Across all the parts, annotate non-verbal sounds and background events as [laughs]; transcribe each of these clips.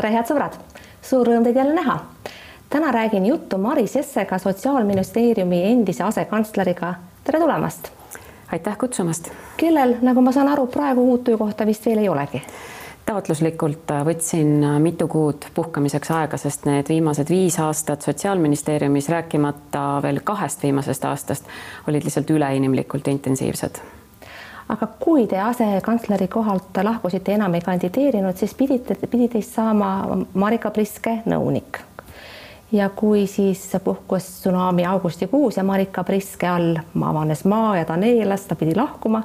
tere, head sõbrad, suur rõõm teid jälle näha. täna räägin juttu Maris Jessega, Sotsiaalministeeriumi endise asekantsleriga. tere tulemast. aitäh kutsumast. kellel, nagu ma saan aru, praegu uut töökohta vist veel ei olegi taotluslikult võtsin mitu kuud puhkamiseks aega, sest need viimased viis aastat Sotsiaalministeeriumis, rääkimata veel kahest viimasest aastast, olid lihtsalt üleinimlikult intensiivsed aga kui te asekantsleri kohalt lahkusite, enam ei kandideerinud, siis pidite, pidi teist saama Marika Priske nõunik. ja kui siis puhkes tsunami augustikuus ja Marika Priske all avanes maa ja ta neelas, ta pidi lahkuma,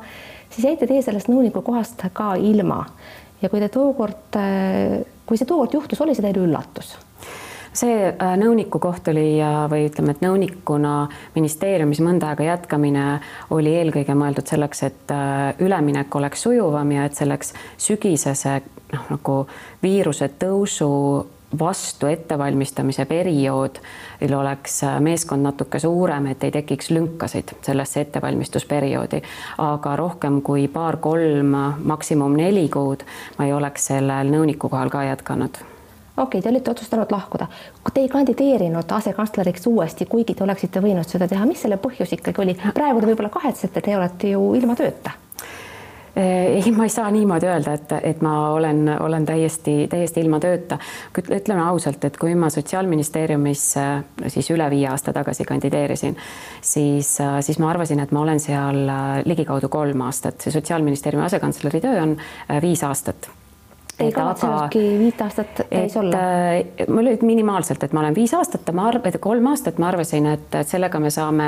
siis jäite teie sellest nõuniku kohast ka ilma. ja kui te tookord, kui see tookord juhtus, oli see teile üllatus? See äh, nõuniku koht oli või ütleme, et nõunikuna ministeeriumis mõnda aega jätkamine oli eelkõige mõeldud selleks, et äh, üleminek oleks sujuvam ja et selleks sügisese noh, nagu viiruse tõusu vastu ettevalmistamise perioodil oleks äh, meeskond natuke suurem, et ei tekiks lünkasid sellesse ettevalmistusperioodi. aga rohkem kui paar-kolm, maksimum neli kuud ma ei oleks sellel nõuniku kohal ka jätkanud okei okay,, te olite otsustanud lahkuda, te ei kandideerinud asekantsleriks uuesti, kuigi te oleksite võinud seda teha, mis selle põhjus ikkagi oli? praegu te võib-olla kahetsete, te olete ju ilma tööta. Ei, ma ei saa niimoodi öelda, et, et ma olen, olen täiesti, täiesti ilma tööta. ütleme ausalt, et kui ma Sotsiaalministeeriumis siis üle viie aasta tagasi kandideerisin, siis, siis ma arvasin, et ma olen seal ligikaudu kolm aastat, see Sotsiaalministeeriumi asekantsleri töö on viis aastat ei kavatsenudki viit aastat täis olla? Äh, mul olid minimaalselt, et ma olen viis aastat, ma et kolm aastat ma arvasin, et, et sellega me saame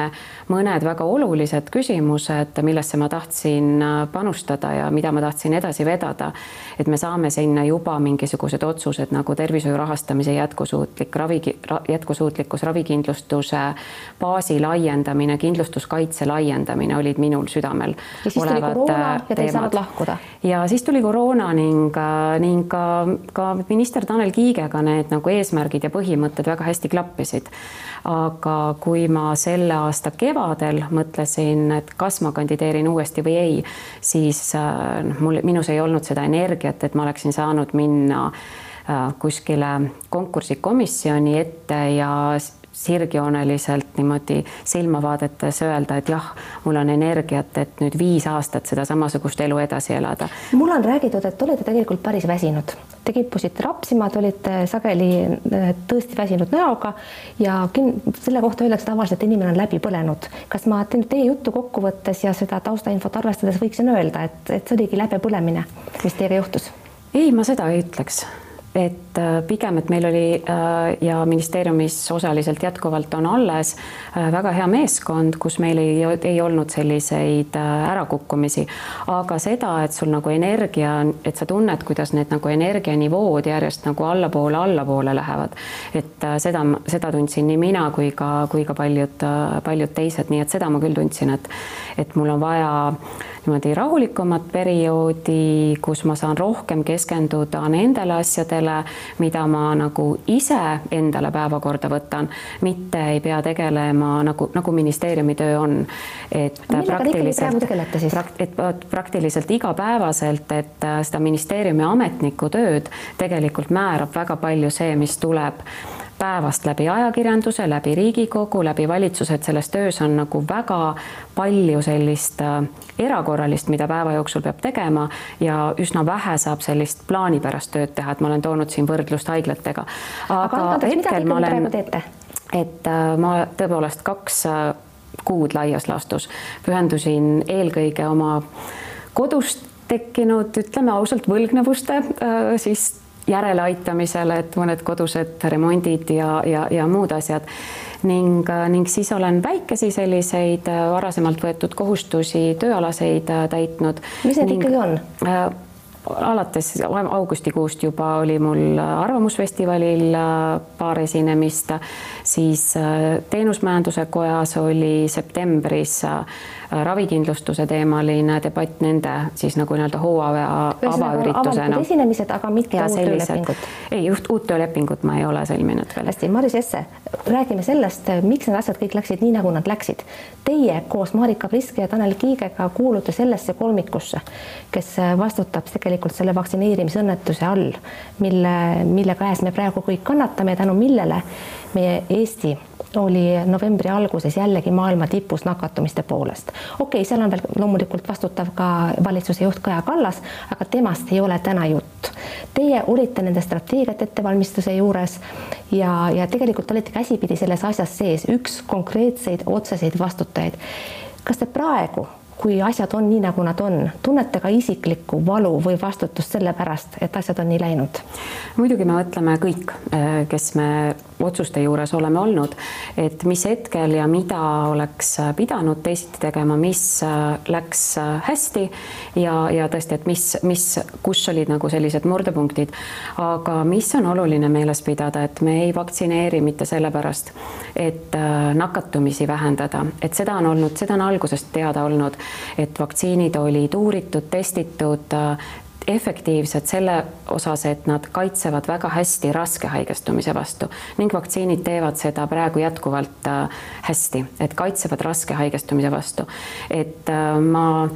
mõned väga olulised küsimused, millesse ma tahtsin äh, panustada ja mida ma tahtsin edasi vedada. et me saame sinna juba mingisugused otsused nagu tervishoiu rahastamise jätkusuutlik ravi, jätkusuutlikkus, ravikindlustuse baasi laiendamine, kindlustuskaitse laiendamine olid minul südamel. ja siis tuli koroona ja te ei saanud lahkuda? ja siis tuli koroona ning äh, ning ka, ka minister Tanel Kiigega need nagu eesmärgid ja põhimõtted väga hästi klappisid. aga kui ma selle aasta kevadel mõtlesin, et kas ma kandideerin uuesti või ei, siis noh, mul, minus ei olnud seda energiat, et ma oleksin saanud minna äh, kuskile konkursikomisjoni ette ja sirgjooneliselt niimoodi silma vaadates öelda, et jah, mul on energiat, et nüüd viis aastat seda samasugust elu edasi elada. mul on räägitud, et olete tegelikult päris väsinud, te kippusite rapsima, te olite sageli äh, tõesti väsinud näoga ja selle kohta öeldakse tavaliselt, et inimene on läbi põlenud. kas ma teie juttu kokku võttes ja seda taustainfot arvestades võiksin öelda, et, et see oligi läbipõlemine, mis teiega juhtus? ei, ma seda ei ütleks et äh, pigem, et meil oli äh, ja ministeeriumis osaliselt jätkuvalt on alles äh, väga hea meeskond, kus meil ei, ei olnud selliseid ärakukkumisi, aga seda, et sul nagu energia, et sa tunned, kuidas need nagu energianivood järjest nagu allapoole, allapoole lähevad, et seda, seda tundsin nii mina kui ka, kui ka paljud, paljud teised, nii et seda ma küll tundsin, et, et mul on vaja niimoodi rahulikumat perioodi, kus ma saan rohkem keskenduda nendele asjadele, mida ma nagu ise endale päevakorda võtan, mitte ei pea tegelema nagu, nagu ministeeriumi töö on. et praktiliselt, prakt, et praktiliselt igapäevaselt, et äh, seda ministeeriumi ametniku tööd tegelikult määrab väga palju see, mis tuleb päevast läbi ajakirjanduse, läbi Riigikogu, läbi valitsuse, et selles töös on nagu väga palju sellist äh, erakorralist, mida päeva jooksul peab tegema ja üsna vähe saab sellist plaanipärast tööd teha, et ma olen toonud siin võrdlust haiglatega. aga, aga hetkel ma olen, et äh, ma tõepoolest kaks äh, kuud laias laastus pühendusin eelkõige oma kodust tekkinud, ütleme ausalt, võlgnevuste siis järeleaitamisele, et mõned kodused remondid ja, ja, ja muud asjad ning, ning siis olen väikesi selliseid äh, varasemalt võetud kohustusi, tööalaseid äh, täitnud. mis need ning, ikkagi on äh,? alates augustikuust juba oli mul Arvamusfestivalil äh, paar esinemist, siis Teenusmajanduse Kojas oli septembris ravikindlustuse teemaline debatt nende siis nagu nii-öelda hooaja avaüritusena. esinemised, aga mitte uut töölepingut. ei, just uut töölepingut ma ei ole sõlminud veel. hästi, Maris Esse, räägime sellest, miks need asjad kõik läksid nii, nagu nad läksid. Teie koos Marika Priske ja Tanel Kiigega kuulute sellesse kolmikusse, kes vastutab tegelikult selle vaktsineerimisõnnetuse all, mille, mille käes me praegu kõik kannatame ja tänu millele meie Eesti oli novembri alguses jällegi maailma tipus nakatumiste poolest. Okei okay,, seal on veel loomulikult vastutav ka valitsuse juht Kaja Kallas, aga temast ei ole täna jutt. Teie olite nende strateegiate ettevalmistuse juures ja, ja tegelikult olite käsipidi selles asjas sees, üks konkreetseid otseseid vastutajaid. kas te praegu kui asjad on nii, nagu nad on, tunnete ka isiklikku valu või vastutust selle pärast, et asjad on nii läinud? muidugi me mõtleme kõik, eh, kes me otsuste juures oleme olnud, et mis hetkel ja mida oleks pidanud teisiti tegema, mis eh, läks hästi ja, ja tõesti, et mis, mis, kus olid nagu sellised murdepunktid. aga mis on oluline meeles pidada, et me ei vaktsineeri mitte sellepärast, et nakatumisi vähendada, et seda on olnud, seda on algusest teada olnud et vaktsiinid olid uuritud, testitud, äh, efektiivsed selle osas, et nad kaitsevad väga hästi raske haigestumise vastu ning vaktsiinid teevad seda praegu jätkuvalt äh, hästi, et kaitsevad raske haigestumise vastu. et äh, ma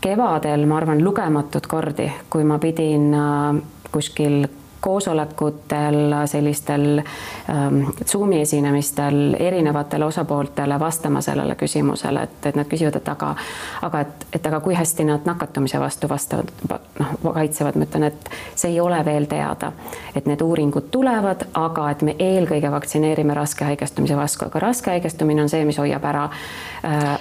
kevadel, ma arvan, lugematud kordi, kui ma pidin kuskil koosolekutel, sellistel ähm, Zoomi esinemistel erinevatele osapooltele vastama sellele küsimusele, et, et nad küsivad, et aga, aga et, et aga kui hästi nad nakatumise vastu vastavad, noh, kaitsevad, ma ütlen, et see ei ole veel teada, et need uuringud tulevad, aga et me eelkõige vaktsineerime raske haigestumise vastu, aga raske haigestumine on see, mis hoiab ära äh,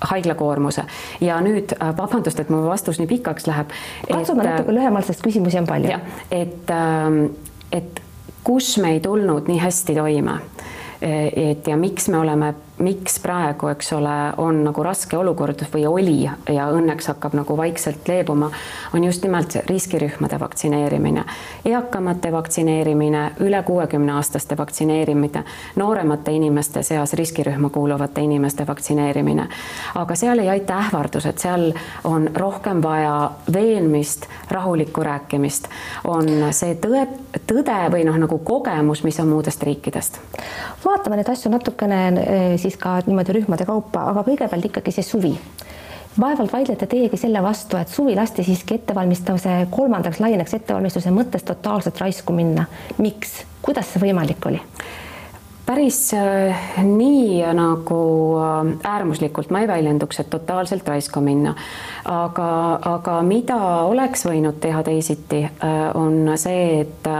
haiglakoormuse ja nüüd äh, vabandust, et mu vastus nii pikaks läheb. katsume äh, natuke lühemalt, sest küsimusi on palju. et, ähm, et kus me ei tulnud nii hästi toime et ja miks me oleme, miks praegu, eks ole, on nagu raske olukord või oli ja õnneks hakkab nagu vaikselt leebuma, on just nimelt riskirühmade vaktsineerimine, eakamate vaktsineerimine, üle kuuekümne aastaste vaktsineerimine, nooremate inimeste seas riskirühma kuuluvate inimeste vaktsineerimine. aga seal ei aita ähvardused, seal on rohkem vaja veenmist, rahulikku rääkimist, on see tõe, tõde või noh, nagu kogemus, mis on muudest riikidest vaatame neid asju natukene eh, siis ka niimoodi rühmade kaupa, aga kõigepealt ikkagi see suvi vaevalt vaidlete teiegi selle vastu, et suvi lasti siiski ettevalmistuse kolmandaks laineks ettevalmistuse mõttes totaalselt raisku minna. miks, kuidas see võimalik oli? päris äh, nii nagu äh, äärmuslikult ma ei väljenduks, et totaalselt raisku minna. aga, aga mida oleks võinud teha teisiti, äh, on see, et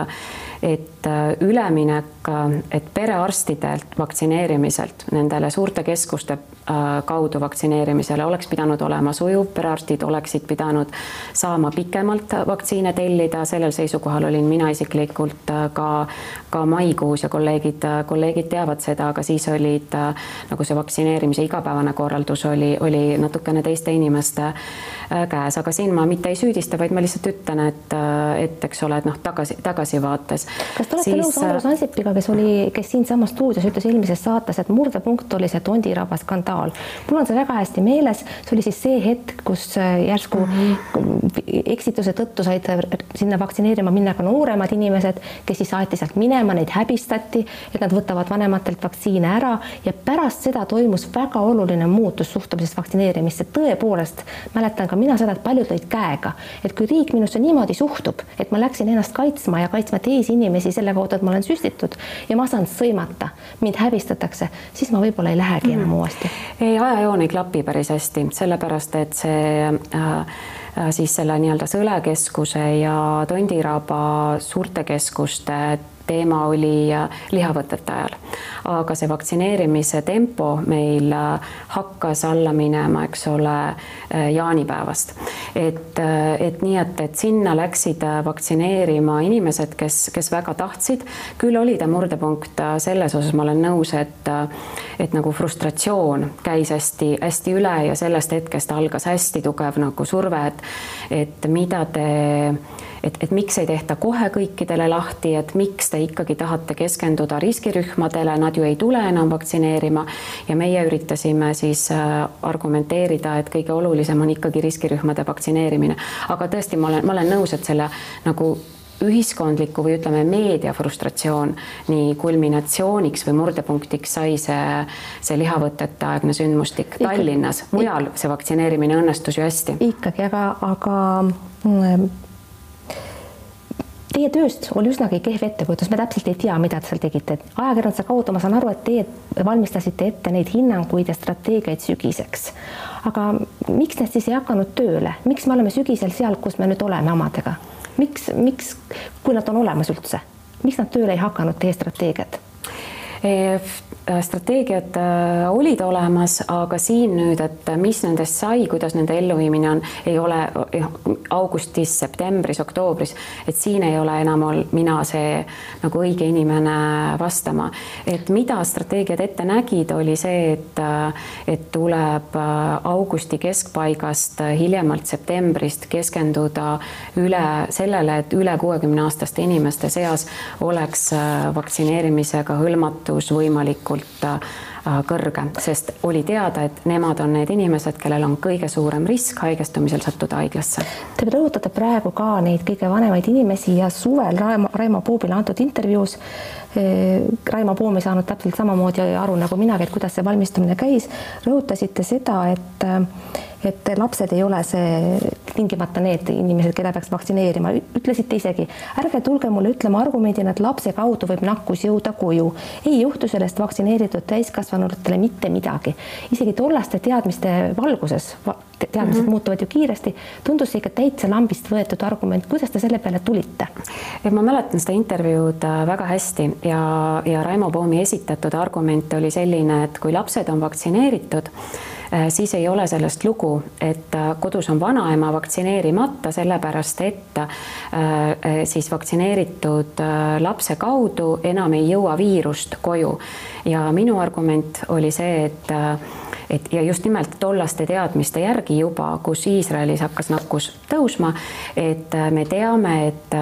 et üleminek, et perearstidelt vaktsineerimiselt nendele suurte keskuste Äh, kaudu vaktsineerimisele oleks pidanud olema sujuv, perearstid oleksid pidanud saama pikemalt vaktsiine tellida, sellel seisukohal olin mina isiklikult äh, ka, ka maikuus ja kolleegid, äh, kolleegid teavad seda, aga siis olid nagu see vaktsineerimise igapäevane korraldus oli, oli natukene teiste inimeste käes, aga siin ma mitte ei süüdista, vaid ma lihtsalt ütlen, et, et eks ole, et noh, tagasi, tagasivaates. kas te olete siis... nõus Andrus Ansipiga, kes oli, kes siinsamas stuudios ütles eelmises saates, et murdepunkt oli see Tondiraba skandaal? mul on see väga hästi meeles, see oli siis see hetk, kus äh, järsku -hmm. eksituse tõttu said sinna vaktsineerima minna ka nooremad inimesed, kes siis aeti sealt minema, neid häbistati, et nad võtavad vanematelt vaktsiine ära ja pärast seda toimus väga oluline muutus suhtumises vaktsineerimisse. tõepoolest mäletan ka mina seda, et paljud lõid käega, et kui riik minusse niimoodi suhtub, et ma läksin ennast kaitsma ja kaitsma teisi inimesi selle kaudu, et ma olen süstitud ja ma saan sõimata, mind häbistatakse, siis ma võib-olla ei lähegi enam mm. uuesti ei, ajajoon ei klapi päris hästi, sellepärast et see äh, äh siis selle nii-öelda Sõlekeskuse ja Tondiraba suurte keskuste teema oli äh, lihavõtete ajal. aga see vaktsineerimise tempo meil äh, hakkas alla minema, eks ole, äh, jaanipäevast. et, et nii, et, et sinna läksid vaktsineerima inimesed, kes, kes väga tahtsid. küll oli ta murdepunkt selles osas, ma olen nõus, et, et nagu frustratsioon käis hästi-hästi üle ja sellest hetkest algas hästi tugev nagu surve, et, et mida te et, et miks ei tehta kohe kõikidele lahti, et miks te ikkagi tahate keskenduda riskirühmadele nad ju ei tule enam vaktsineerima ja meie üritasime siis argumenteerida, et kõige olulisem on ikkagi riskirühmade vaktsineerimine. aga tõesti, ma olen, ma olen nõus, et selle nagu ühiskondliku või ütleme, meedia frustratsioon nii kulminatsiooniks või murdepunktiks sai see, see lihavõtete aegne sündmustik Tallinnas, mujal see vaktsineerimine õnnestus ju hästi. ikkagi, aga, aga mm, teie tööst oli üsnagi kehv ettekujutus, me täpselt ei tea, mida te seal tegite. ajakirjanduse kaudu ma saan aru, et teie valmistasite ette neid hinnanguid ja strateegiaid sügiseks. aga miks need siis ei hakanud tööle, miks me oleme sügisel seal, kus me nüüd oleme omadega? miks, miks, kui nad on olemas üldse, miks nad tööle ei hakanud, teie strateegiad? Äh, strateegiad äh, olid olemas, aga siin nüüd, et mis nendest sai, kuidas nende elluviimine on, ei ole augustis, septembris, oktoobris, et siin ei ole enam mina see nagu õige inimene vastama. et mida strateegiad ette nägid, oli see, et, äh, et tuleb augusti keskpaigast, hiljemalt septembrist keskenduda üle sellele, et üle kuuekümne aastaste inimeste seas oleks vaktsineerimisega hõlmatus võimalikult võimalikult äh, kõrge, sest oli teada, et nemad on need inimesed, kellel on kõige suurem risk haigestumisel sattuda haiglasse. Te rõhutate praegu ka neid kõige vanemaid inimesi ja suvel Raimo, Raimo Puubile antud intervjuus Raimo Puum ei saanud täpselt samamoodi aru nagu minagi, et kuidas see valmistumine käis. rõhutasite seda, et äh, et lapsed ei ole see tingimata need inimesed, keda peaks vaktsineerima, ütlesite isegi, ärge tulge mulle ütlema argumendina, et lapse kaudu võib nakkus jõuda koju. ei juhtu sellest vaktsineeritud täiskasvanutele mitte midagi. isegi tollaste teadmiste valguses, teadmised mm -hmm. muutuvad ju kiiresti, tundus see ikka täitsa lambist võetud argument, kuidas te selle peale tulite? ma mäletan seda intervjuud äh, väga hästi ja, ja Raimo Poomi esitatud argument oli selline, et kui lapsed on vaktsineeritud, siis ei ole sellest lugu, et äh, kodus on vanaema vaktsineerimata, sellepärast et äh, siis vaktsineeritud lapse kaudu enam ei jõua viirust koju. ja minu argument oli see, et et ja just nimelt tollaste teadmiste järgi juba, kus Iisraelis hakkas nakkus tõusma, et me teame, et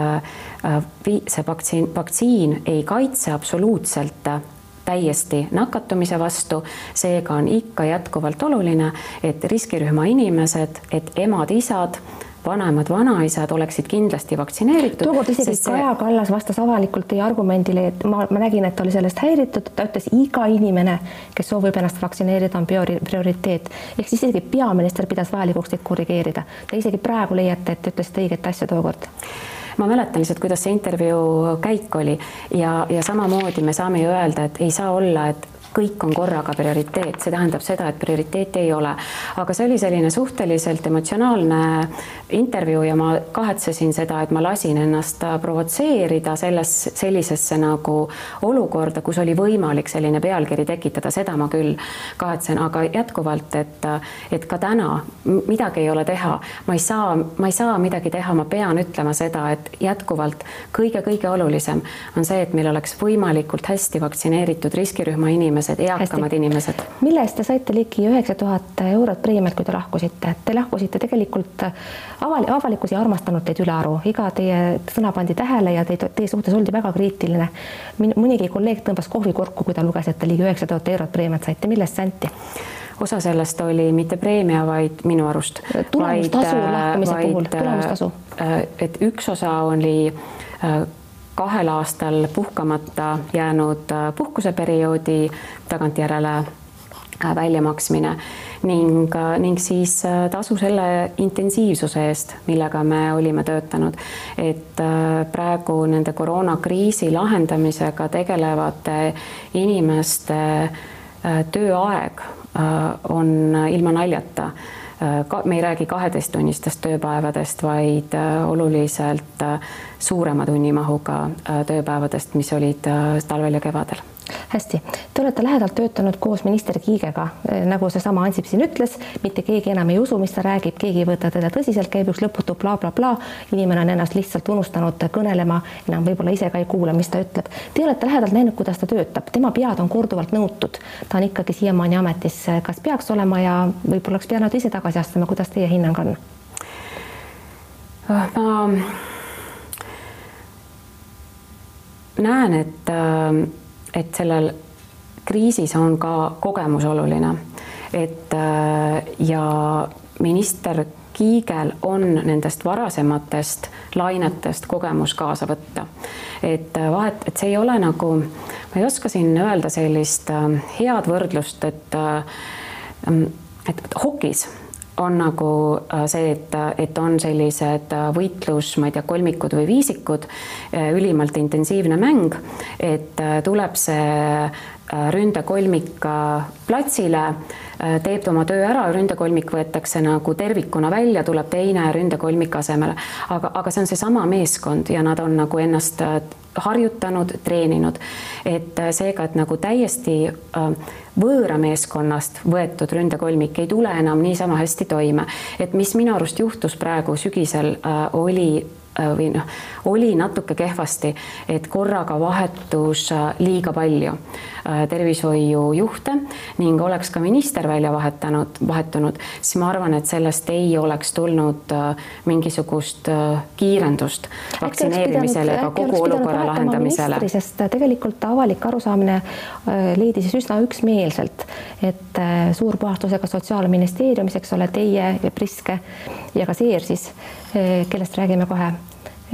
see vaktsiin, vaktsiin ei kaitse absoluutselt täiesti nakatumise vastu. seega on ikka jätkuvalt oluline, et riskirühma inimesed, et emad-isad vanemad, vanaisad oleksid kindlasti vaktsineeritud. tookord isegi see... Kaja Kallas vastas avalikult teie argumendile, et ma, ma nägin, et ta oli sellest häiritud, ta ütles, iga inimene, kes soovib ennast vaktsineerida, on priori-, prioriteet. ehk siis isegi peaminister pidas vajalikuks teid korrigeerida. Te isegi praegu leiate, et ütlesite õiget asja tookord ma mäletan lihtsalt, kuidas see intervjuu käik oli. Ja, ja samamoodi me saame ju öelda, et ei saa olla, et kõik on korraga prioriteet, see tähendab seda, et prioriteeti ei ole. aga see oli selline suhteliselt emotsionaalne intervjuu ja ma kahetsesin seda, et ma lasin ennast provotseerida selles, sellisesse nagu olukorda, kus oli võimalik selline pealkiri tekitada, seda ma küll kahetsen, aga jätkuvalt, et, et ka täna midagi ei ole teha, ma ei saa, ma ei saa midagi teha, ma pean ütlema seda, et jätkuvalt kõige-kõige olulisem on see, et meil oleks võimalikult hästi vaktsineeritud riskirühma inimesed, inimesed, eakamad Hästi. inimesed. mille eest te saite ligi üheksa tuhat eurot preemiat, kui te lahkusite? Te lahkusite tegelikult aval-, avalikkus ei armastanud teid ülearu, iga teie sõna pandi tähele ja teid, teie suhtes oldi väga kriitiline. mõnigi kolleeg tõmbas kohvikorku, kui ta luges, et te ligi üheksa tuhat eurot preemiat saite, millest see anti? osa sellest oli mitte preemia, vaid minu arust. tulemustasu lahkumise puhul, tulemustasu. Äh, et üks osa oli äh, kahel aastal puhkamata jäänud äh, puhkuseperioodi tagantjärele äh, väljamaksmine ning, äh, ning siis tasu selle intensiivsuse eest, millega me olime töötanud. et praegu nende koroonakriisi lahendamisega tegelevate inimeste tööaeg on ilma naljata ka, me ei räägi kaheteisttunnistest tööpäevadest, vaid oluliselt suurema tunnimahuga tööpäevadest, mis olid talvel ja kevadel hästi, te olete lähedalt töötanud koos minister Kiigega, eh, nagu seesama Ansip siin ütles, mitte keegi enam ei usu, mis ta räägib, keegi ei võta teda tõsiselt, käib üks lõputu blablabla bla, bla. inimene on ennast lihtsalt unustanud kõnelema, enam võib-olla ise ka ei kuula, mis ta ütleb. Te olete lähedalt näinud, kuidas ta töötab, tema pead on korduvalt nõutud, ta on ikkagi siiamaani ametis, kas peaks olema ja võib-olla oleks pidanud ise tagasi astuma, kuidas teie hinnang on? ma näen, et äh et sellel kriisis on ka kogemus oluline, et ja minister Kiigel on nendest varasematest lainetest kogemus kaasa võtta. et äh, vahet, et see ei ole nagu, ma ei oska siin öelda sellist äh, head võrdlust, et äh, mm, et hokis on nagu see, et, et on sellised võitlus, ma ei tea, kolmikud või viisikud, ülimalt intensiivne mäng, et tuleb see ründekolmik platsile Äh, teeb oma töö ära, ründekolmik võetakse nagu tervikuna välja, tuleb teine ründekolmik asemele. aga, aga see on seesama meeskond ja nad on nagu ennast äh, harjutanud, treeninud. et äh, seega, et nagu täiesti võõra meeskonnast võetud ründekolmik ei tule enam niisama hästi toime. et mis minu arust juhtus praegu sügisel, oli või noh, oli natuke kehvasti, et korraga vahetus liiga palju tervishoiujuhte ning oleks ka minister välja vahetanud, vahetunud, siis ma arvan, et sellest ei oleks tulnud mingisugust kiirendust vaktsineerimisele ega kogu olukorra lahendamisele. sest tegelikult avalik arusaamine leidis üsna üksmeelselt, et suurpuhastusega Sotsiaalministeeriumis, eks ole, teie, Priske ja ka Seer siis kellest räägime kohe,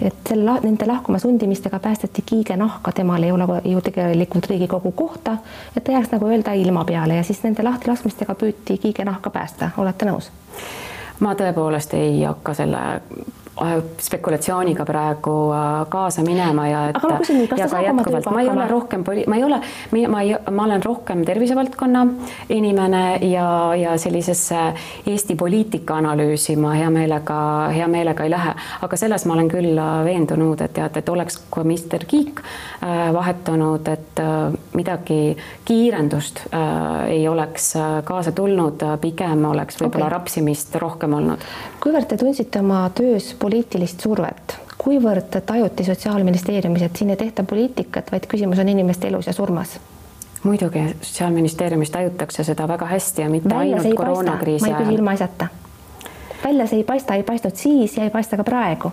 et selle, nende lahkuma sundimistega päästeti kiige nahka, temal ei ole ju tegelikult Riigikogu kohta, et ta jääks nagu öelda ilma peale ja siis nende lahtilaskmistega püüti kiige nahka päästa, olete nõus? ma tõepoolest ei hakka selle spekulatsiooniga praegu äh, kaasa minema ja et. aga ma küsin kas ta saab oma tööga hakkama? ma ei ole rohkem poli-, ma ei ole, ma ei, ma olen rohkem tervisevaldkonna inimene ja, ja sellisesse Eesti poliitika analüüsi ma hea meelega, hea meelega ei lähe, aga selles ma olen küll äh, veendunud, et tead, et oleks ka minister Kiik vahetunud, et midagi kiirendust ei oleks kaasa tulnud, pigem oleks võib-olla okay. rapsimist rohkem olnud. kuivõrd te tundsite oma töös poliitilist survet, kuivõrd tajuti Sotsiaalministeeriumis, et siin ei tehta poliitikat, vaid küsimus on inimeste elus ja surmas? muidugi, Sotsiaalministeeriumis tajutakse seda väga hästi ja mitte välja ainult koroonakriisi ajal. ma ei küsi ilmaasjata. välja see ei paista, ei paistnud siis ja ei paista ka praegu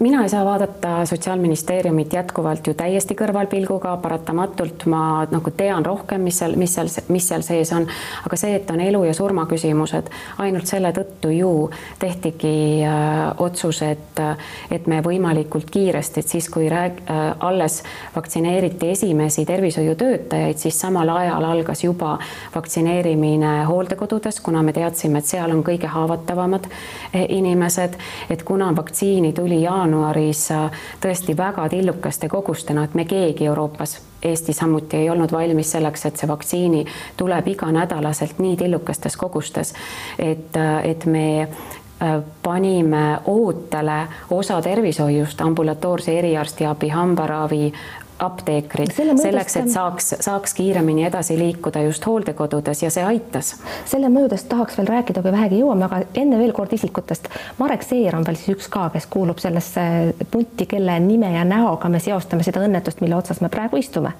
mina ei saa vaadata Sotsiaalministeeriumit jätkuvalt ju täiesti kõrvalpilguga, paratamatult ma nagu tean rohkem, mis seal, mis seal, mis seal sees on, aga see, et on elu ja surma küsimused, ainult selle tõttu ju tehtigi äh, otsus, et, et me võimalikult kiiresti, et siis, kui rääg- äh,, alles vaktsineeriti esimesi tervishoiutöötajaid, siis samal ajal algas juba vaktsineerimine hooldekodudes, kuna me teadsime, et seal on kõige haavatavamad eh, inimesed, et kuna vaktsiin vaktsiini tuli jaanuaris äh, tõesti väga tillukaste kogustena, et me keegi Euroopas, Eesti samuti ei olnud valmis selleks, et see vaktsiini tuleb iganädalaselt nii tillukastes kogustes, et, äh, et me äh, panime ootele osa tervishoiust, ambulatoorse eriarstiabi, hambaravi, apteekrid selleks, et saaks, saaks kiiremini edasi liikuda just hooldekodudes ja see aitas. selle mõjudest tahaks veel rääkida, kui vähegi jõuame, aga enne veel kord isikutest. Marek Seer on veel siis üks ka, kes kuulub sellesse punti, kelle nime ja näoga me seostame seda õnnetust, mille otsas me praegu istume.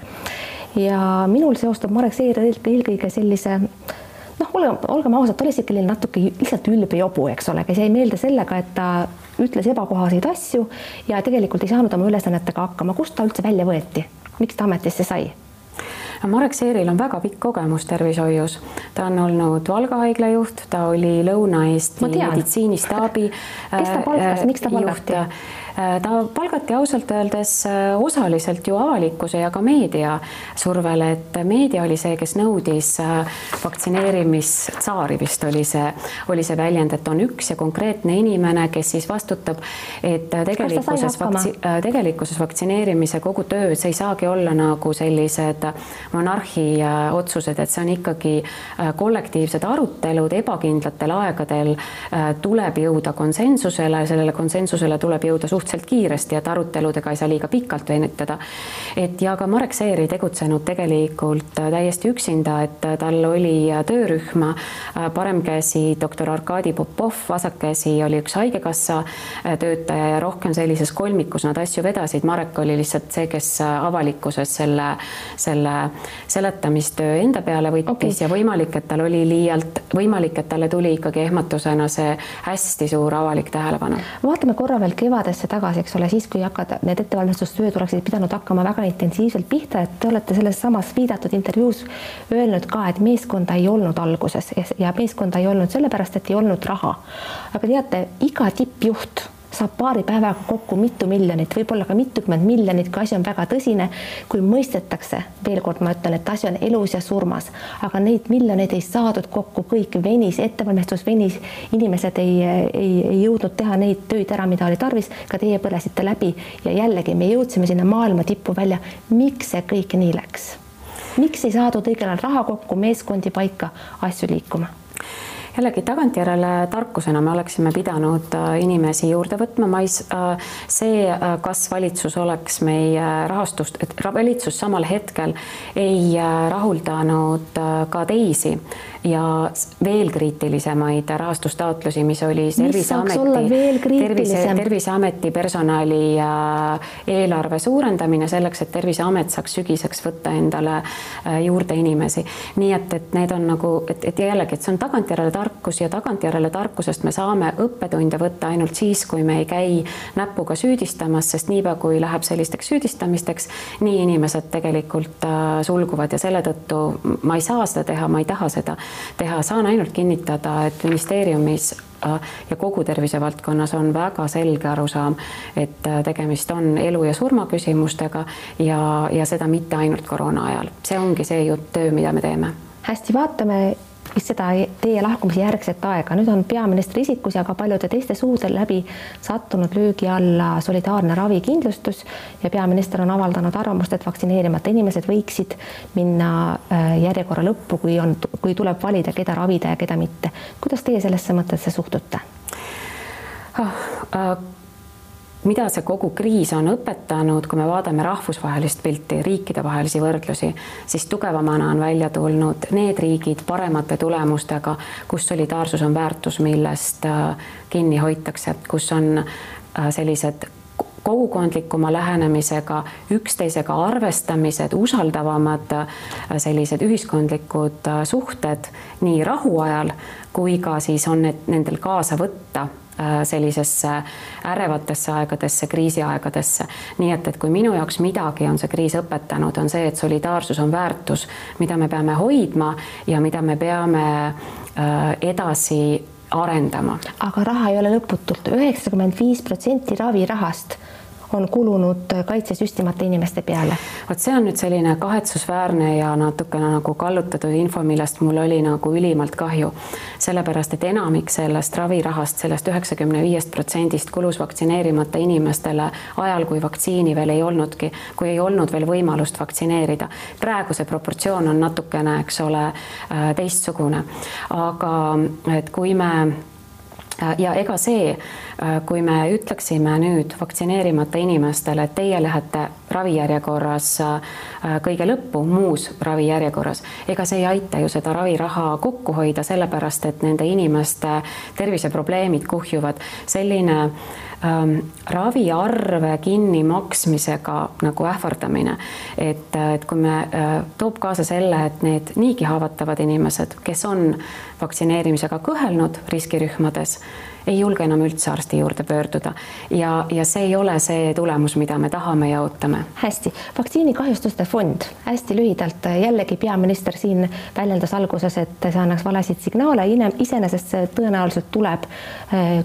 ja minul seostub Marek Seer eelkõige sellise noh, olgem, olgem ausad, ta oli sihuke natuke lihtsalt ülbe jobu, eks ole, kes jäi meelde sellega, et ta ütles ebakohaseid asju ja tegelikult ei saanud oma ülesannetega hakkama. kust ta üldse välja võeti, miks ta ametisse sai? Marek Seeril on väga pikk kogemus tervishoius, ta on olnud Valga haigla juht, ta oli Lõuna-Eesti meditsiinistaabi. kes ta palkas, miks ta palgati? Äh, ta palgati ausalt öeldes äh, osaliselt ju avalikkuse ja ka meedia survel, et meedia oli see, kes nõudis äh, vaktsineerimistsaari, vist oli see, oli see väljend, et on üks ja konkreetne inimene, kes siis vastutab, et tegelikkuses, vaktsi, tegelikkuses vaktsineerimise kogu töö, see ei saagi olla nagu sellised monarhi otsused, et see on ikkagi kollektiivsed arutelud ebakindlatel aegadel tuleb jõuda konsensusele, sellele konsensusele tuleb jõuda suhteliselt suhteliselt kiiresti, et aruteludega ei saa liiga pikalt venitada. et ja ka Marek Seer ei tegutsenud tegelikult täiesti üksinda, et tal oli töörühm, parem käsi doktor Arkadi Popov, vasak käsi oli üks Haigekassa töötaja ja rohkem sellises kolmikus nad asju vedasid. Marek oli lihtsalt see, kes avalikkuses selle, selle seletamistöö enda peale võttis okay. ja võimalik, et tal oli liialt, võimalik, et talle tuli ikkagi ehmatusena see hästi suur avalik tähelepanu. vaatame korra veel kevadesse tagasi tagasi, eks ole, siis kui hakkad, need ettevalmistustööd oleksid pidanud hakkama väga intensiivselt pihta, et te olete selles samas viidatud intervjuus öelnud ka, et meeskonda ei olnud alguses ja meeskonda ei olnud sellepärast, et ei olnud raha. aga teate, iga tippjuht saab paari päevaga kokku mitu miljonit, võib-olla ka mitukümmend miljonit, kui asi on väga tõsine, kui mõistetakse, veel kord ma ütlen, et asi on elus ja surmas, aga neid miljoneid ei saadud kokku, kõik venis, ettevalmistus venis, inimesed ei, ei, ei jõudnud teha neid töid ära, mida oli tarvis, ka teie põlesite läbi ja jällegi me jõudsime sinna maailma tippu välja. miks see kõik nii läks? miks ei saadud õigel ajal raha kokku, meeskondi paika, asju liikuma? Jällegi tagantjärele tarkusena me oleksime pidanud äh, inimesi juurde võtma, ma ei, äh, see, äh, kas valitsus oleks meie rahastust, et valitsus samal hetkel ei rahuldanud ka teisi ja veel kriitilisemaid rahastustaotlusi, mis oli Terviseameti, tervise, Terviseameti personali eelarve suurendamine selleks, et Terviseamet saaks sügiseks võtta endale juurde inimesi. nii et, et need on nagu, et, et jällegi, et see on tagantjärele tarkus tarkus ja tagantjärele tarkusest me saame õppetunde võtta ainult siis, kui me ei käi näpuga süüdistamas, sest niipea, kui läheb sellisteks süüdistamisteks, nii inimesed tegelikult äh, sulguvad ja selle tõttu ma ei saa seda teha, ma ei taha seda teha, saan ainult kinnitada, et ministeeriumis äh, ja kogu tervisevaldkonnas on väga selge arusaam, et äh, tegemist on elu ja surma küsimustega ja, ja seda mitte ainult koroona ajal. see ongi see jutt, töö, mida me teeme. hästi, vaatame seda teie lahkumise järgset aega, nüüd on peaministri isikus ja ka paljude teiste suudel läbi sattunud löögi alla solidaarne ravikindlustus ja peaminister on avaldanud arvamust, et vaktsineerimata inimesed võiksid minna äh, järjekorra lõppu, kui on, kui tuleb valida, keda ravida ja keda mitte. kuidas teie sellesse mõttesse suhtute oh,? Uh mida see kogu kriis on õpetanud, kui me vaatame rahvusvahelist pilti, riikidevahelisi võrdlusi, siis tugevamana on välja tulnud need riigid paremate tulemustega, kus solidaarsus on väärtus, millest äh, kinni hoitakse, kus on äh, sellised kogukondlikuma lähenemisega, üksteisega arvestamised, usaldavamad äh, sellised ühiskondlikud suhted nii rahuajal kui ka siis on need nendel kaasa võtta Äh, sellisesse ärevatesse aegadesse, kriisiaegadesse. nii et, et kui minu jaoks midagi on see kriis õpetanud, on see, et solidaarsus on väärtus, mida me peame hoidma ja mida me peame äh, edasi arendama. aga raha ei ole lõputult, üheksakümmend viis protsenti ravirahast on kulunud kaitsesüstimata inimeste peale. vot see on nüüd selline kahetsusväärne ja natukene nagu kallutatud info, millest mul oli nagu ülimalt kahju. sellepärast, et enamik sellest ravirahast, sellest üheksakümne viiest protsendist kulus vaktsineerimata inimestele ajal, kui vaktsiini veel ei olnudki, kui ei olnud veel võimalust vaktsineerida. praegu see proportsioon on natukene, eks ole, äh, teistsugune. aga et kui me ja ega see, kui me ütleksime nüüd vaktsineerimata inimestele, et teie lähete ravijärjekorras äh, kõige lõppu, muus ravijärjekorras, ega see ei aita ju seda raviraha kokku hoida, sellepärast et nende inimeste terviseprobleemid kuhjuvad. selline ähm, raviarve kinnimaksmisega nagu ähvardamine, et, et kui me äh,, toob kaasa selle, et need niigi haavatavad inimesed, kes on vaktsineerimisega kõhelnud riskirühmades, ei julge enam üldse arsti juurde pöörduda ja, ja see ei ole see tulemus, mida me tahame ja ootame. hästi, vaktsiinikahjustuste fond, hästi lühidalt jällegi peaminister siin väljendas alguses, et see annaks valesid signaale, iseenesest see tõenäoliselt tuleb.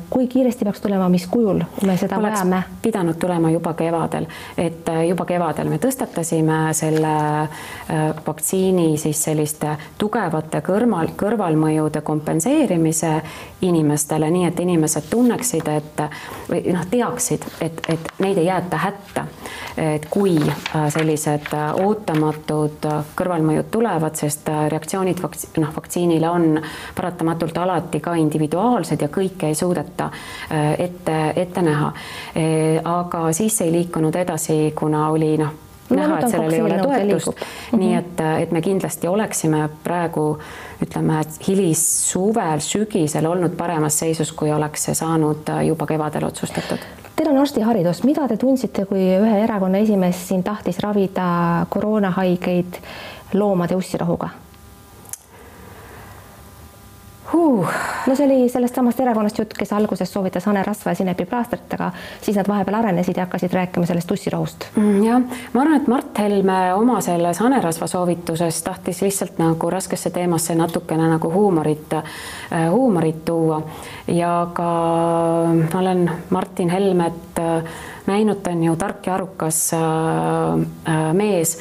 kui kiiresti peaks tulema, mis kujul me seda Oleks vajame? pidanud tulema juba kevadel, et juba kevadel me tõstatasime selle äh, vaktsiini siis selliste tugevate kõrval, kõrvalmõjude kompenseerimise inimestele, nii et inimesed inimesed tunneksid, et või noh, teaksid, et, et neid ei jäeta hätta. et kui äh, sellised äh, ootamatud äh, kõrvalmõjud tulevad, sest reaktsioonid vakts-, noh, vaktsiinile on paratamatult alati ka individuaalsed ja kõike ei suudeta ette, ette näha. aga siis ei liikunud edasi, kuna oli noh, näha, et sellel ei ole toetust. Mm -hmm. nii et, et me kindlasti oleksime praegu ütleme, et hilissuvel, sügisel olnud paremas seisus, kui oleks see saanud juba kevadel otsustatud. Teil on arstiharidus, mida te tundsite, kui ühe erakonna esimees siin tahtis ravida koroonahaigeid loomade ussirohuga? Huh.. no see oli sellest samast erakonnast jutt, kes alguses soovitas hanerasva ja sinepiplaastrit, aga siis nad vahepeal arenesid ja hakkasid rääkima sellest tussirohust. Mm,. jah, ma arvan, et Mart Helme oma selles hanerasva soovituses tahtis lihtsalt nagu raskesse teemasse natukene nagu huumorit, äh, huumorit tuua ja ka ma olen Martin Helmet äh, näinud, ta on ju tark ja arukas mees.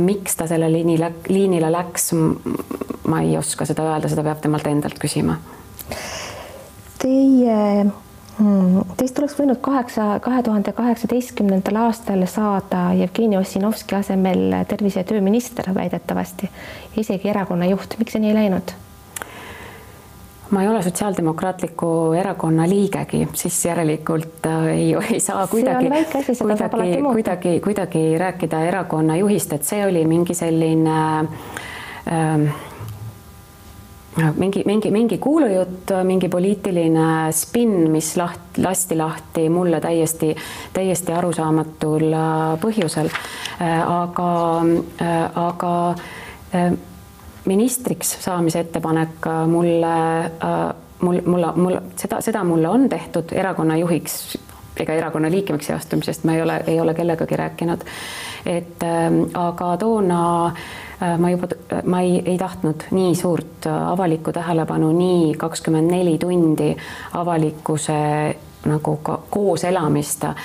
miks ta selle liinile, liinile läks, ma ei oska seda öelda, seda peab temalt endalt küsima. Teie hmm, Teist oleks võinud kaheksa, kahe tuhande kaheksateistkümnendal aastal saada Jevgeni Ossinovski asemel tervise- ja tööminister väidetavasti, isegi erakonna juht, miks see nii ei läinud? Ma ei ole Sotsiaaldemokraatliku Erakonna liigegi, siis järelikult äh, ei, [laughs] ei saa kuidagi, kuidagi, kuidagi, kuidagi rääkida erakonna juhist, et see oli mingi selline äh, mingi, mingi, mingi kuulujutt, mingi poliitiline spinn, mis laht-, lasti lahti mulle täiesti, täiesti arusaamatul äh, põhjusel. Äh, aga, aga ministriks saamise ettepanek mulle, mul, mulle, mul seda, seda mulle on tehtud erakonna juhiks ega erakonna liikmeks astumisest ma ei ole, ei ole kellegagi rääkinud. et aga toona äh, Äh, ma juba, ma ei, ei tahtnud nii suurt äh, avalikku tähelepanu, nii kakskümmend neli tundi avalikkuse nagu ka koos elamist, äh,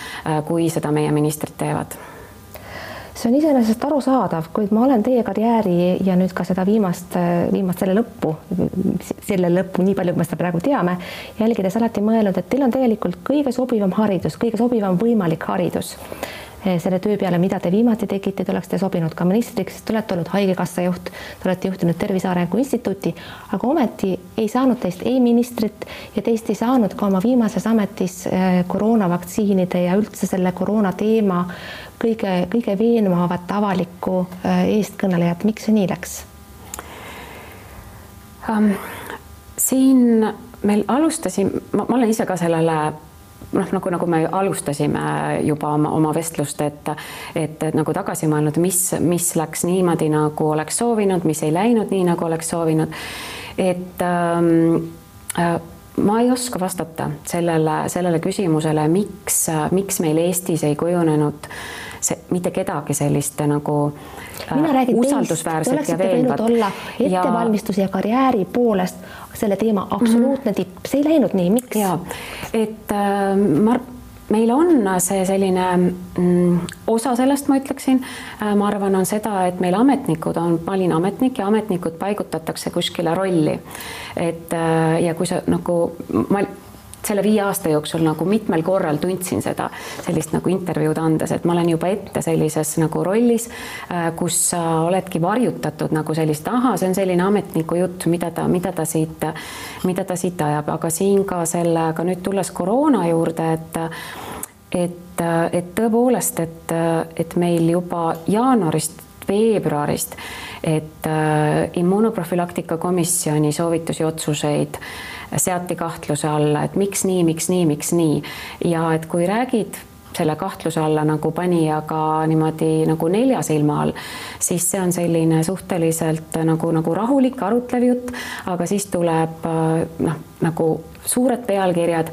kui seda meie ministrid teevad see on iseenesest arusaadav, kuid ma olen teie karjääri ja nüüd ka seda viimast, viimast selle lõppu, selle lõppu, nii palju, kui me seda praegu teame, jälgides alati mõelnud, et teil on tegelikult kõige sobivam haridus, kõige sobivam võimalik haridus. Eh, selle töö peale, mida te viimati tegite, te oleksite sobinud ka ministriks, te olete olnud Haigekassa juht, te olete juhtinud Tervise Arengu Instituuti, aga ometi ei saanud teist ei ministrit ja teist ei saanud ka oma viimases ametis eh, koroonavaktsiinide ja üldse selle koroona teema kõige, kõige veenvamat avalikku eh, eestkõnelejat, miks see nii läks um,? siin meil alustasin, ma olen ise ka sellele noh, nagu, nagu me alustasime juba oma, oma vestlust, et, et, et nagu tagasi mõelnud, mis, mis läks niimoodi, nagu oleks soovinud, mis ei läinud nii, nagu oleks soovinud. et ähm, äh, ma ei oska vastata sellele, sellele küsimusele, miks, miks meil Eestis ei kujunenud see, mitte kedagi sellist nagu äh, mina räägin usaldusväärset oleksite võinud olla ettevalmistuse ja... ja karjääri poolest selle teema absoluutne mm -hmm. tipp, see ei läinud nii, miks? ja et äh, ma meil on see selline mm, osa sellest, ma ütleksin, äh, ma arvan, on seda, et meil ametnikud on, ma olin ametnik ja ametnikud paigutatakse kuskile rolli. et äh, ja kui sa nagu ma selle viie aasta jooksul nagu mitmel korral tundsin seda sellist nagu intervjuud andes, et ma olen juba ette sellises nagu rollis, äh, kus sa oledki varjutatud nagu sellist, ahah, see on selline ametniku jutt, mida ta, mida ta siit, mida ta siit ajab, aga siin ka sellega nüüd tulles koroona juurde, et et, et tõepoolest, et, et meil juba jaanuarist, veebruarist, et äh, immunoprofülaktika komisjoni soovitusi, otsuseid äh, seati kahtluse alla, et miks nii, miks nii, miks nii. Ja et kui räägid selle kahtluse alla nagu panijaga niimoodi nagu nelja silma all, siis see on selline suhteliselt nagu, nagu rahulik, arutlev jutt, aga siis tuleb noh, nagu suured pealkirjad,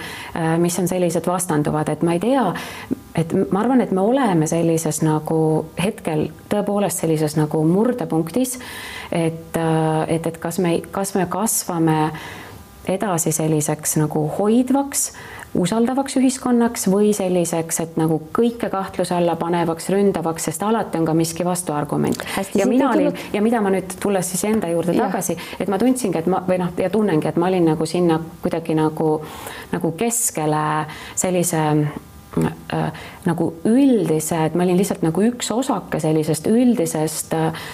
mis on sellised vastanduvad, et ma ei tea, et ma arvan, et me oleme sellises nagu hetkel tõepoolest sellises nagu murdepunktis, et, et, et kas me, kas me kasvame edasi selliseks nagu hoidvaks, usaldavaks ühiskonnaks või selliseks, et nagu kõike kahtluse alla panevaks, ründavaks, sest alati on ka miski vastuargument. ja mina olin ja mida ma nüüd tulles siis enda juurde ja. tagasi, et ma tundsingi, et ma või noh, ja tunnengi, et ma olin nagu sinna kuidagi nagu, nagu keskele sellise äh, nagu üldise, et ma olin lihtsalt nagu üks osake sellisest üldisest äh,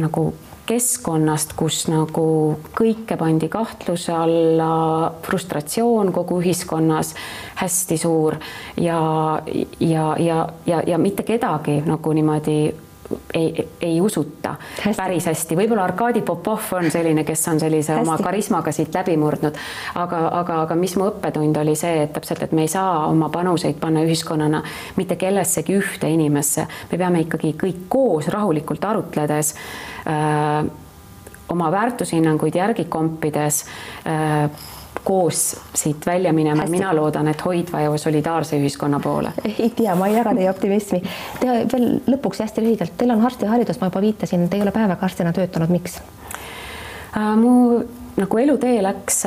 nagu keskkonnast, kus nagu kõike pandi kahtluse alla, frustratsioon kogu ühiskonnas hästi suur ja, ja, ja, ja, ja mitte kedagi nagu niimoodi ei, ei usuta hästi. päris hästi, võib-olla Arkadi Popov on selline, kes on sellise hästi. oma karismaga siit läbi murdnud, aga, aga, aga mis mu õppetund oli see, et täpselt, et me ei saa oma panuseid panna ühiskonnana mitte kellessegi ühte inimesse, me peame ikkagi kõik koos rahulikult arutledes äh, oma väärtushinnanguid järgi kompides äh, koos siit välja minema, mina loodan, et hoidva ja solidaarse ühiskonna poole. ei tea, ma ei jaga teie optimismi. Te veel lõpuks hästi lühidalt, teil on arstiharidus, ma juba viitasin, te ei ole päevaga arstina töötanud, miks? Äh, mu nagu elutee läks,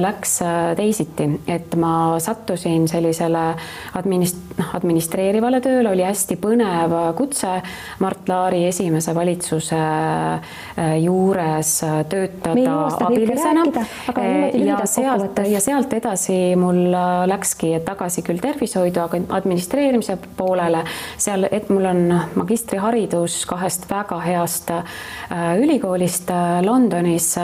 läks teisiti, et ma sattusin sellisele administ-, noh, administreerivale tööle, oli hästi põnev kutse Mart Laari esimese valitsuse äh, juures töötada abilisena. ja sealt ja sealt edasi mul läkski tagasi küll tervishoidu, aga administreerimise poolele, seal, et mul on magistriharidus kahest väga heast äh, ülikoolist äh, Londonis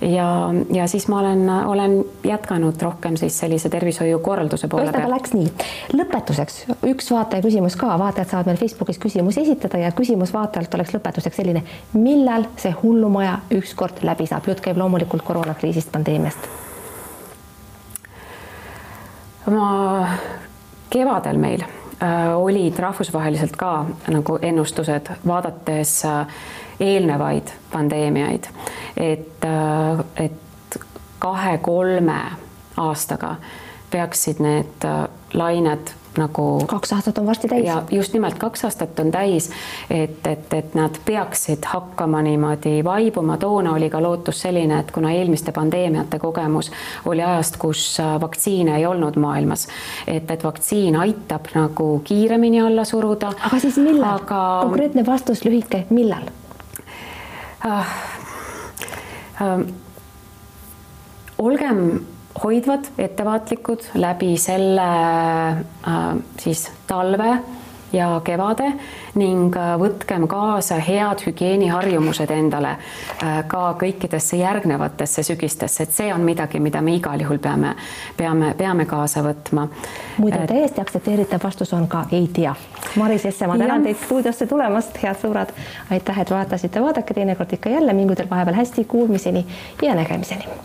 ja ja siis ma olen, olen jätkanud rohkem siis sellise tervishoiukorralduse poole peal. Läks nii. lõpetuseks üks vaataja küsimus ka, vaatajad saavad meil Facebookis küsimusi esitada ja küsimus vaatajalt oleks lõpetuseks selline, millal see hullumaja ükskord läbi saab, jutt käib loomulikult koroonakriisist, pandeemiast. ma kevadel meil äh, olid rahvusvaheliselt ka nagu ennustused, vaadates äh, eelnevaid pandeemiaid, et, äh, et kahe-kolme aastaga peaksid need äh, lained nagu kaks aastat on varsti täis. ja just nimelt kaks aastat on täis, et, et, et nad peaksid hakkama niimoodi vaibuma, toona oli ka lootus selline, et kuna eelmiste pandeemiate kogemus oli ajast, kus äh, vaktsiine ei olnud maailmas, et, et vaktsiin aitab nagu kiiremini alla suruda. aga siis millal aga...? konkreetne vastus lühike, millal? Äh, äh, olgem hoidvad, ettevaatlikud läbi selle äh, siis talve ja kevade ning äh, võtkem kaasa head hügieeniharjumused endale äh, ka kõikidesse järgnevatesse sügistesse, et see on midagi, mida me igal juhul peame, peame, peame kaasa võtma. muide, täiesti aktsepteeritav vastus on ka ei tea. Maris Jesse, ma tänan teid stuudiosse tulemast, head sõbrad. aitäh, et vaatasite, vaadake teinekord ikka jälle, mingu teil vahepeal hästi, kuulmiseni ja nägemiseni